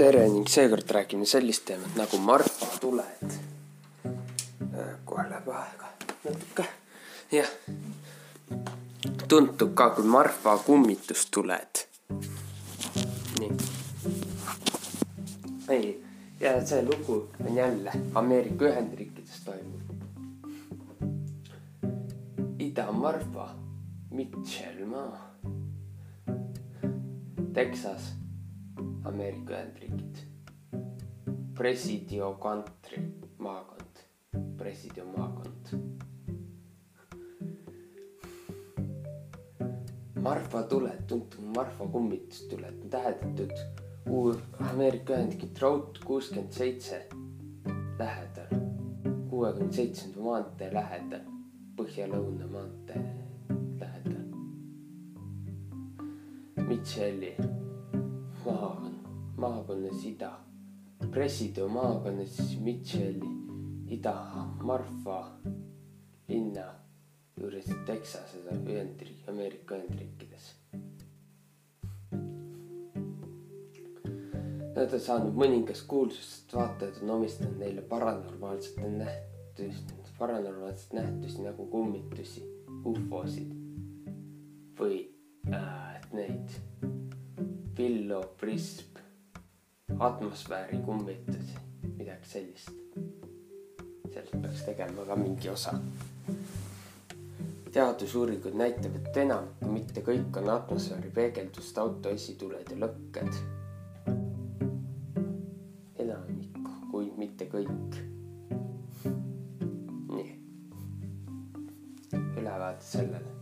tere ning seekord räägime sellist teemat nagu marfatuled. kohe läheb aega natuke, jah. tuntud ka kui marfa kummitustuled. nii. ei, ja see lugu on jälle Ameerika Ühendriikides toimuv. Ida-Marfa, Mitchellmaa, Texas Ameerika Ühendriigid. Presidio country maakond, Presidio maakond. Marfa tuled, tuntud Marfa kummitustuled, tähendatud Ameerika Ühendriigid Route kuuskümmend seitse lähedal, kuuekümne seitsmenda maantee lähedal, Põhja-Lõuna maantee lähedal. Mitchell'i maakond maakonnas ida, Presidio maakonnas Mitchell'i ida Marfa linna juures Texases Ühendriik, Ameerika Ühendriikides. Nad on saanud mõningast kuulsust, vaatajad on omistanud neile paranormaalsete nähtusi, paranormaalseid nähtusi nagu kummitusi, ufosid või äh, neid Villo Prisp atmosfääri kummitusi, midagi sellist. sellest peaks tegema ka mingi osa. teadusuuringud näitavad, et enamik, mitte kõik on atmosfääri peegeldust, auto esituled ja lõkked. enamik, kuid mitte kõik. nii. ülevaade sellele.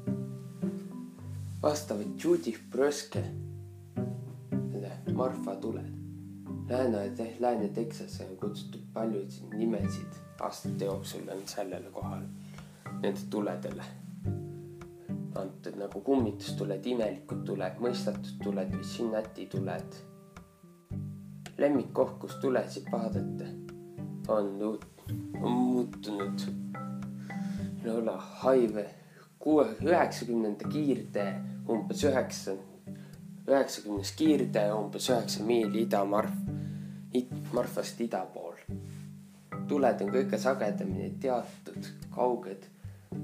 vastavalt Judith Bröske Marfa tuled Lääne, Lääne-Texase on kutsutud paljusid nimesid aastate jooksul on sellele kohale, nende tuledele antud nagu kummitustuled, imelikud tuled, mõistatud tuled või sinnatituled. lemmikkoht, kus tulesid vaadata, on, on muutunud Lola Highway kuue, üheksakümnenda kiirtee umbes üheksa, üheksakümnes kiirtee umbes üheksa miili idamarv Marfast ida pool. tuled on kõige sagedamini teatud kauged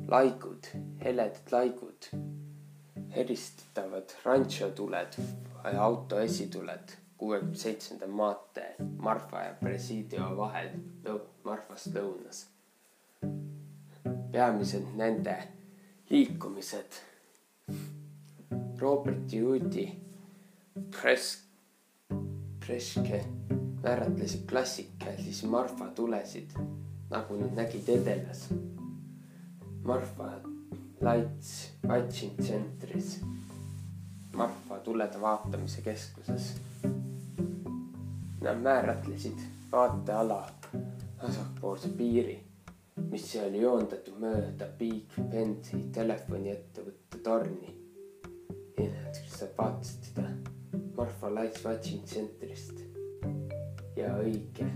laigud, heledad laigud, eristatavad rantsotuled ja auto esituled kuuekümne seitsmenda maantee Marfa ja Presidio vahel Marfast lõunas. peamiselt nende liikumised. Robert Juudi Pres-, Preske määratlesid klassikalisi Marfa tulesid, nagu nad nägid edelas. Marfa Lights Watching Centris, Marfa tulede vaatamise keskuses. Nad määratlesid vaateala vasakpoolse piiri, mis oli joondatud mööda Big Benzi telefoniettevõtte torni. nad vaatasid seda Marfa Lights Watching Centrist ja õige.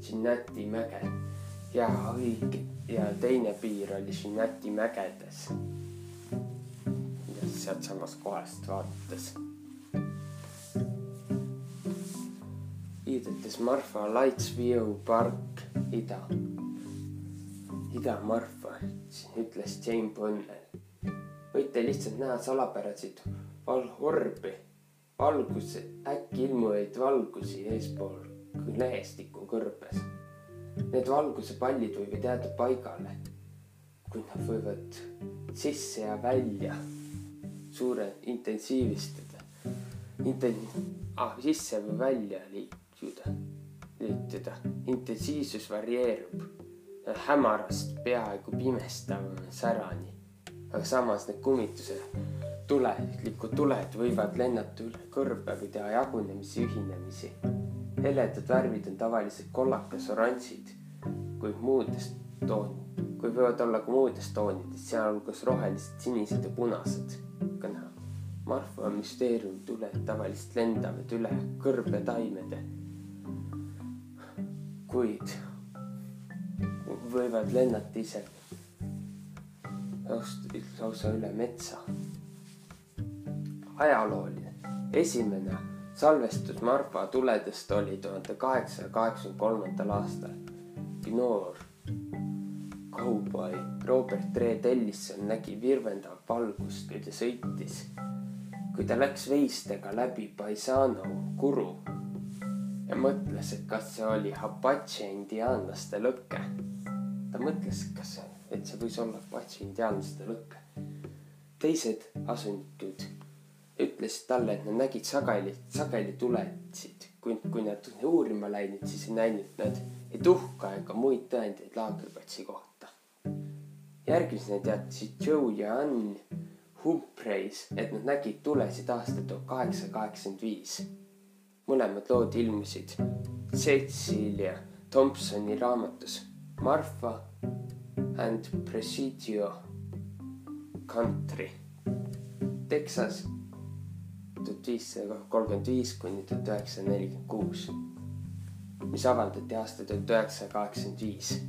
Sinnati mäge ja õige ja teine piir oli Sinnati mägedes. sealtsamast kohast vaadates. viidates Marfa Lights View Park ida, Ida-Marfa, ütles Jane Bonnell. võite lihtsalt näha salapäraseid valhorbi valgus, äkki ilmuvaid valgusi eespool lehestiku kõrbes. Need valgusepallid võivad jääda paigale, kuid nad võivad sisse ja välja suure intensiivistada. Inten-, ah, sisse või välja liituda, liituda. intensiivsus varieerub hämarast peaaegu pimestavama särani, aga samas need kummitused tulevikud tuled võivad lennata üle kõrbe või teha jagunemisi, ühinemisi. heledad värvid on tavaliselt kollakas, oranžid, kuid muudest toon, kui võivad olla ka muudest toonidest, sealhulgas rohelised, sinised ja punased. ka näha. Marfa müsteeriumi tuled tavaliselt lendavad üle kõrbetaimede. kuid võivad lennata isegi lausa üle metsa ajalooline. esimene salvestus Marfa tuledest oli tuhande kaheksasaja kaheksakümne kolmandal aastal. noor kauboi Robert Red Ellison nägi virvendavat valgust, kui ta sõitis. kui ta läks veistega läbi Paisano kuru ja mõtles, et kas see oli Apache indiaanlaste lõke. ta mõtles, kas, et see võis olla Apache indiaanlaste lõke. teised asunikud ütlesid talle, et nad nägid sageli, sageli tulesid, kui, kui nad uurima läinud, siis ei näinud nad ei tuhka ega muid tõendeid laagriplatsi kohta. järgmisena teadsid Joe ja Ann Humphreys, et nad nägid tulesid aastal tuhat kaheksasada kaheksakümmend viis. mõlemad lood ilmusid Cecilia Thompsoni raamatus Marfa and Presidio Country, Texas tuhat viissada kolmkümmend viis kuni tuhat üheksasada nelikümmend kuus, mis avaldati aastal tuhat üheksasada kaheksakümmend viis.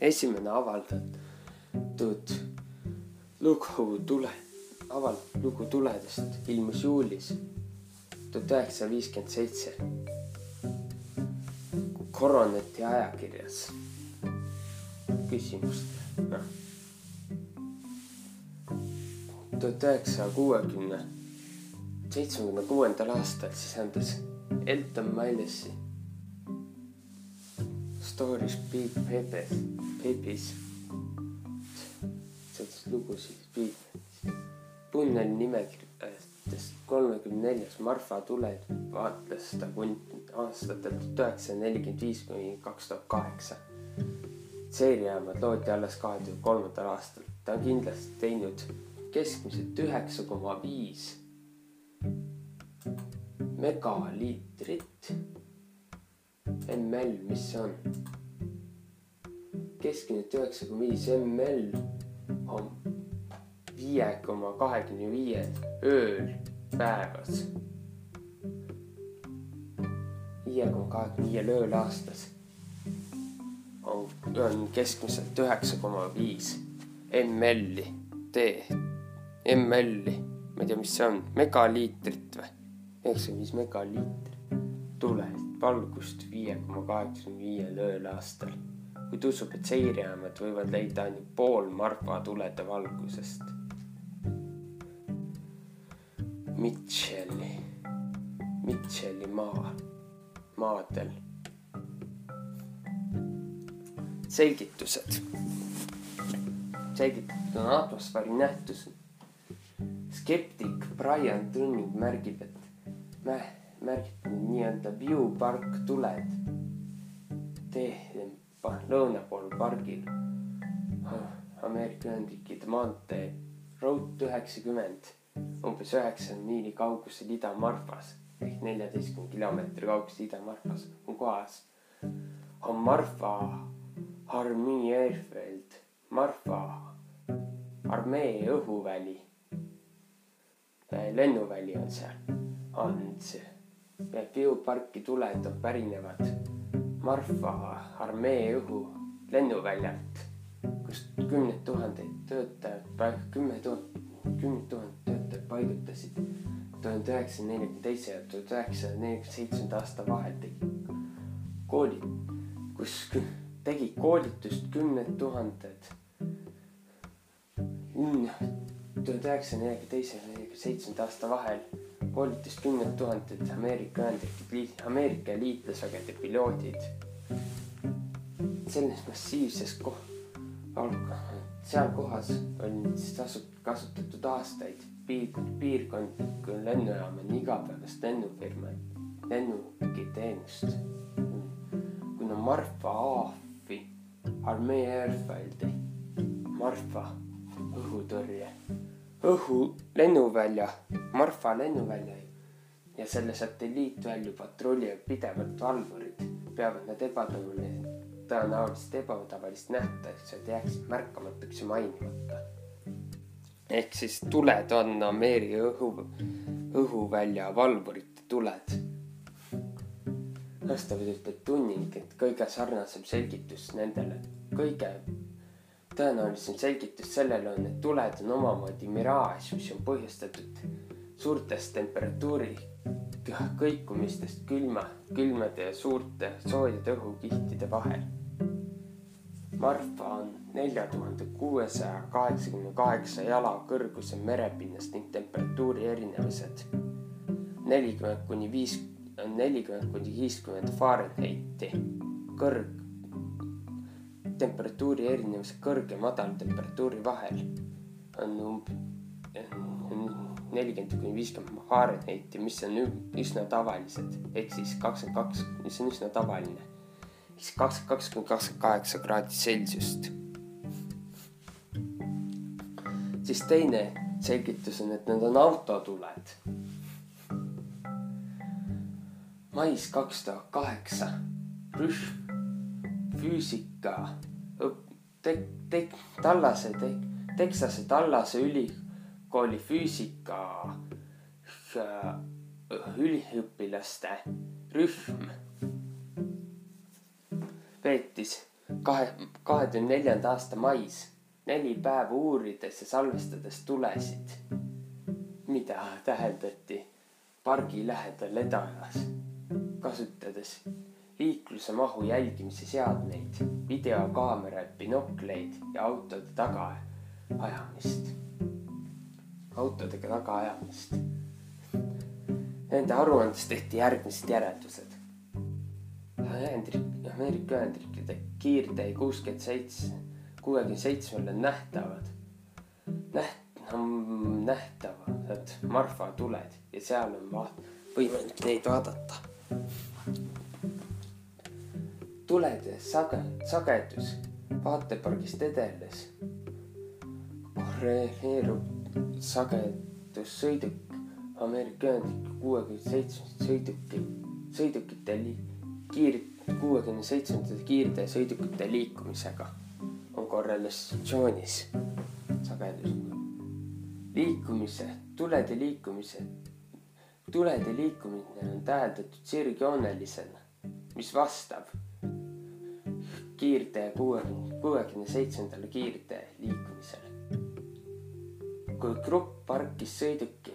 esimene avaldatud lugu tule, avaldatud lugu tuledest ilmus juulis tuhat üheksasada viiskümmend seitse Koroneti ajakirjas. küsimust, noh tuhat üheksasaja kuuekümne, seitsmekümne kuuendal aastal sisendas Elton Milesi Stories Big Pepe, Pepis, sellest lugusid Big tunneli nimekirjadest kolmekümne neljas Marfa tuled vaatles ta kuni aastatel tuhat üheksasada nelikümmend viis kuni kaks tuhat kaheksa. seeriaamad loodi alles kahe tuhande kolmandal aastal, ta on kindlasti teinud keskmiselt üheksa koma viis megaliitrit. ml, mis see on? keskmiselt üheksa koma viis ml on viie koma kahekümne viiel ööl päevas. viie koma kahekümne viiel ööl aastas on, on keskmiselt üheksa koma viis ml-i tee ml-i, ma ei tea, mis see on, megaliitrit või? üheksakümmend viis megaliitrit tule, valgust viie koma kaheksakümne viiel ööl aastal. kuid usub, et seirejaamad võivad leida ainult pool Marfa tulede valgusest. Mitchell'i, Mitchell'i maa, maadel. selgitused. selgitatud on atmosfääri nähtus skeptik Brian Tunning märgib, et mä-, märgib nii-öelda view park tuled. Tee lõuna pool pargil. Ameerika Ühendriikide maantee Route üheksakümmend umbes üheksa miili kaugusel Ida-Marfas ehk neljateistkümne kilomeetri kaugusel Ida-Marfas on kohas. On Marfa Armee Airfield, Marfa armee õhuväli lennuväli on seal, on see. bioparki tuled pärinevad Marfa armee õhu lennuväljalt, kust kümned tuhanded töötajad, kümme tuhat, kümned tuhanded töötajad paigutasid tuhande üheksasaja neljakümne teise ja tuhande üheksasaja neljakümne seitsmenda aasta vahel tegi kooli, kus tegid koolitust kümned tuhanded tuhande üheksasaja neljakümne teise ja neljakümne seitsmenda aasta vahel koolitas kümned tuhanded Ameerika Ühendriikide, Ameerika liitlasvägede piloodid. selles massiivses koh-, seal kohas on siis tasu-, kasutatud aastaid piir, piirkondlikku lennujaama igapäevast lennufirma, lennukiteenust. kuna Marfa AAF-i, armee Airfieldi, Marfa õhutõrje õhu lennuvälja, Marfa lennuvälja ja selle satelliitvälju patrullivad pidevalt valvurid, peavad nad ebatavaline, tõenäoliselt ebatavalist nähtajaks, et jääksid märkamatuks ja mainimata. ehk siis tuled on Ameerika õhu, õhuvälja valvurite tuled. vastavalt ütleb Tunning, et kõige sarnasem selgitus nendele, kõige tõenäolisem selgitus sellele on, et tuled on omamoodi miraaž, mis on põhjustatud suurtest temperatuuri kõikumistest külma, külmade ja suurte soojade õhukihtide vahel. Marfa on nelja tuhande kuuesaja kaheksakümne kaheksa jala kõrguse merepinnast ning temperatuuri erinevused nelikümmend kuni viis, nelikümmend kuni viiskümmend Fahrenheiti. kõrg, temperatuuri erinevus kõrge ja madala temperatuuri vahel on umbes nelikümmend kuni viiskümmend Fahrenheiti, mis on üsna tavalised, ehk siis kakskümmend kaks, mis on üsna tavaline. siis kakskümmend kaks kuni kakskümmend kaheksa kraadi Celsiust. siis teine selgitus on, et need on autotuled mais kaks tuhat kaheksa rühm füüsika tek-, tek-, Tallase tek-, Texase Tallase ülikooli füüsika äh, üliõpilaste rühm veetis kahe, kahe tuhande neljanda aasta mais. Neli päeva uurides ja salvestades tulesid, mida täheldati pargi lähedal Edalas kasutades liikluse mahu jälgimise seadmeid, videokaameraid, binokleid ja autode tagaajamist, autodega tagaajamist. Nende aruandes tehti järgmised järeldused. Ühendriik, Ameerika Ühendriikide kiirtee kuuskümmend seitse, kuuekümne seitsmel on nähtavad, näht-, nähtavad Marfa tuled ja seal on vaat-, võimalik neid vaadata tulede sage-, sagedus vaatepargist edenes korreleerub sagedussõiduk Ameerika Ühendriikide kuuekümne seitsmest sõiduki, sõidukite li-, kiir-, kuuekümne seitsmendate kiirteesõidukite liikumisega on korrelatsioonis sagedusega. liikumise, tulede liikumise tulede liikumine on täheldatud sirgjoonelisena, mis vastab kiirtee kuuekümne, kuuekümne seitsmendale kiirtee liikumisele. kui grupp parkis sõiduki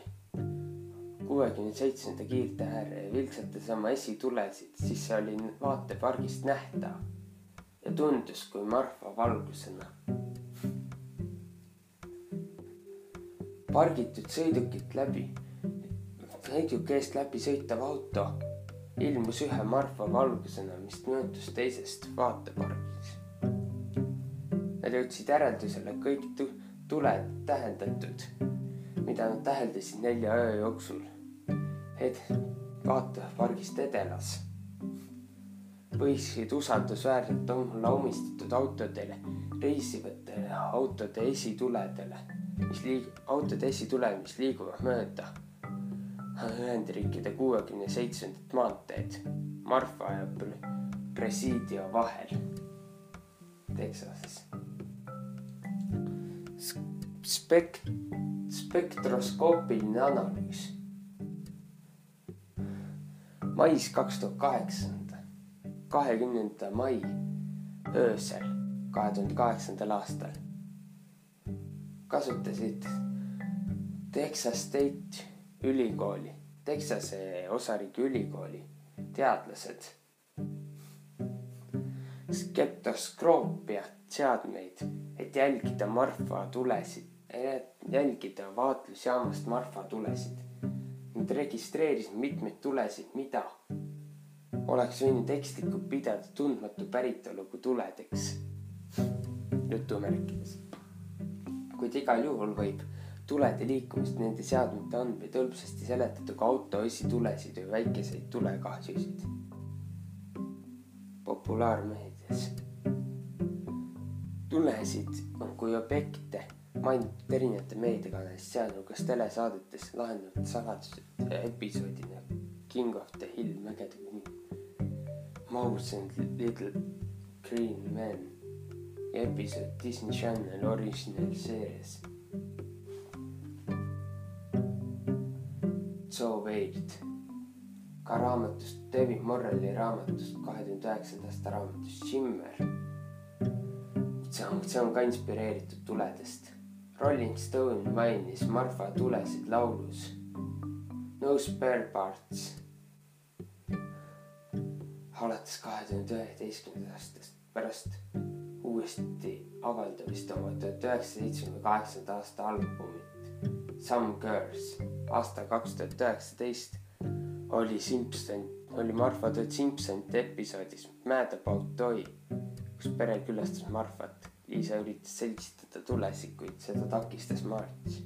kuuekümne seitsmenda kiirtee äärde ja vilksatas oma esitulesid, siis see oli vaatepargist nähtav ja tundus kui Marfa valgusena. pargitud sõidukit läbi sõiduki eest läbi sõitev auto ilmus ühe Marfa valgusena, mis möödus teisest vaatepargis. Nad jõudsid järeldusele kõik tuled tähendatud, mida nad täheldasid nelja öö jooksul. et vaatepargist edelas võisid usaldusväärselt olla omistatud autodele, reisivatele autode esituledele, mis liig-, autode esituled, mis liiguvad mööda Ühendriikide kuuekümne seitsmendat maanteed Marfa ja Presidio vahel Texases. Spekt-, spektroskoopiline analüüs. mais kaks tuhat kaheksanda, kahekümnenda mai öösel kahe tuhande kaheksandal aastal kasutasid Texas State ülikooli, Texase osariigi ülikooli teadlased skeptoskoopia seadmeid, et jälgida Marfa tulesid, jälgida vaatlusjaamast Marfa tulesid. Nad registreerisid mitmeid tulesid, mida oleks võinud ekslikult pidada tundmatu päritoluga tuledeks. jutumärkides. kuid igal juhul võib tulede liikumist nende seadmete andmeid hõlpsasti seletatud ka auto esitulesid või väikeseid tulekahjusid. populaarmeedias. tulesid on kui objekte mainitud erinevate meediakanalist, sealhulgas telesaadetes lahendatud saladused episoodina King of the Hill mägede kuni Mouse and Little Green Man episood Disney Channel Original Series Joe Wade. ka raamatust, David Morrelli raamatust, kahe tuhande üheksandast raamatust Shimmer. see on, see on ka inspireeritud tuledest. Rolling Stone mainis Marfa tulesid laulus no spare parts. alates kahe tuhande üheteistkümnendast aastast pärast uuesti avaldamist oma tuhat üheksasada seitsmekümne kaheksanda aasta albumit Some Girls aastal kaks tuhat üheksateist oli Simson, oli Marfa Todd Simpsonite episoodis Mad About Toy, kus pere külastas Marfat. Liisa üritas seltsitada tulesid, kuid seda takistas March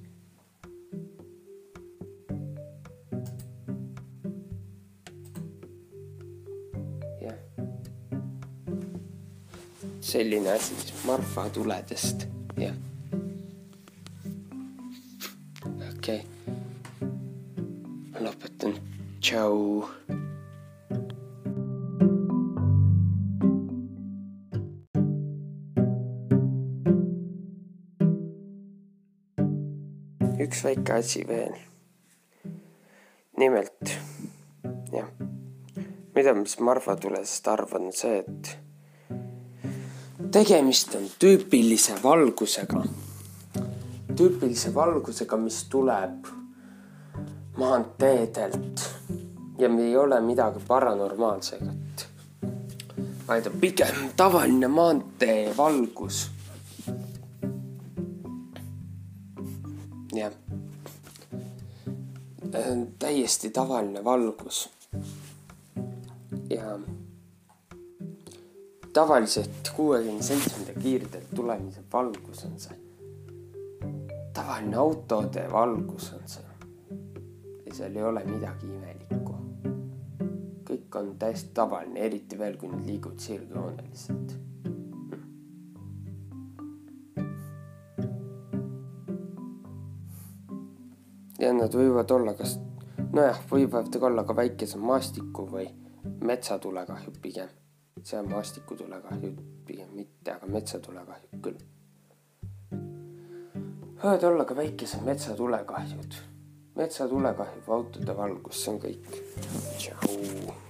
selline asi siis Marfa tuledest, jah. okei okay., lõpetan, tšau. üks väike asi veel. nimelt, jah, mida ma siis Marfa tulest arvan, on see, et tegemist on tüüpilise valgusega. tüüpilise valgusega, mis tuleb maanteedelt ja ei ole midagi paranormaalsegat, vaid on pigem tavaline maantee valgus. jah, täiesti tavaline valgus ja tavaliselt kuuekümne seitsmenda kiirdelt tulemise valgus on see. tavaline autode valgus on see. Ja seal ei ole midagi imelikku. kõik on täiesti tavaline, eriti veel, kui nad liiguvad sirgjooneliselt. ja nad võivad olla kas, nojah, võivad olla ka väikese maastiku või metsatulekahju pigem seal maastikutulekahjud pigem mitte, aga metsatulekahjud küll. võivad olla ka väikesed metsatulekahjud. Metsatulekahju või autode valgus, see on kõik. tšau.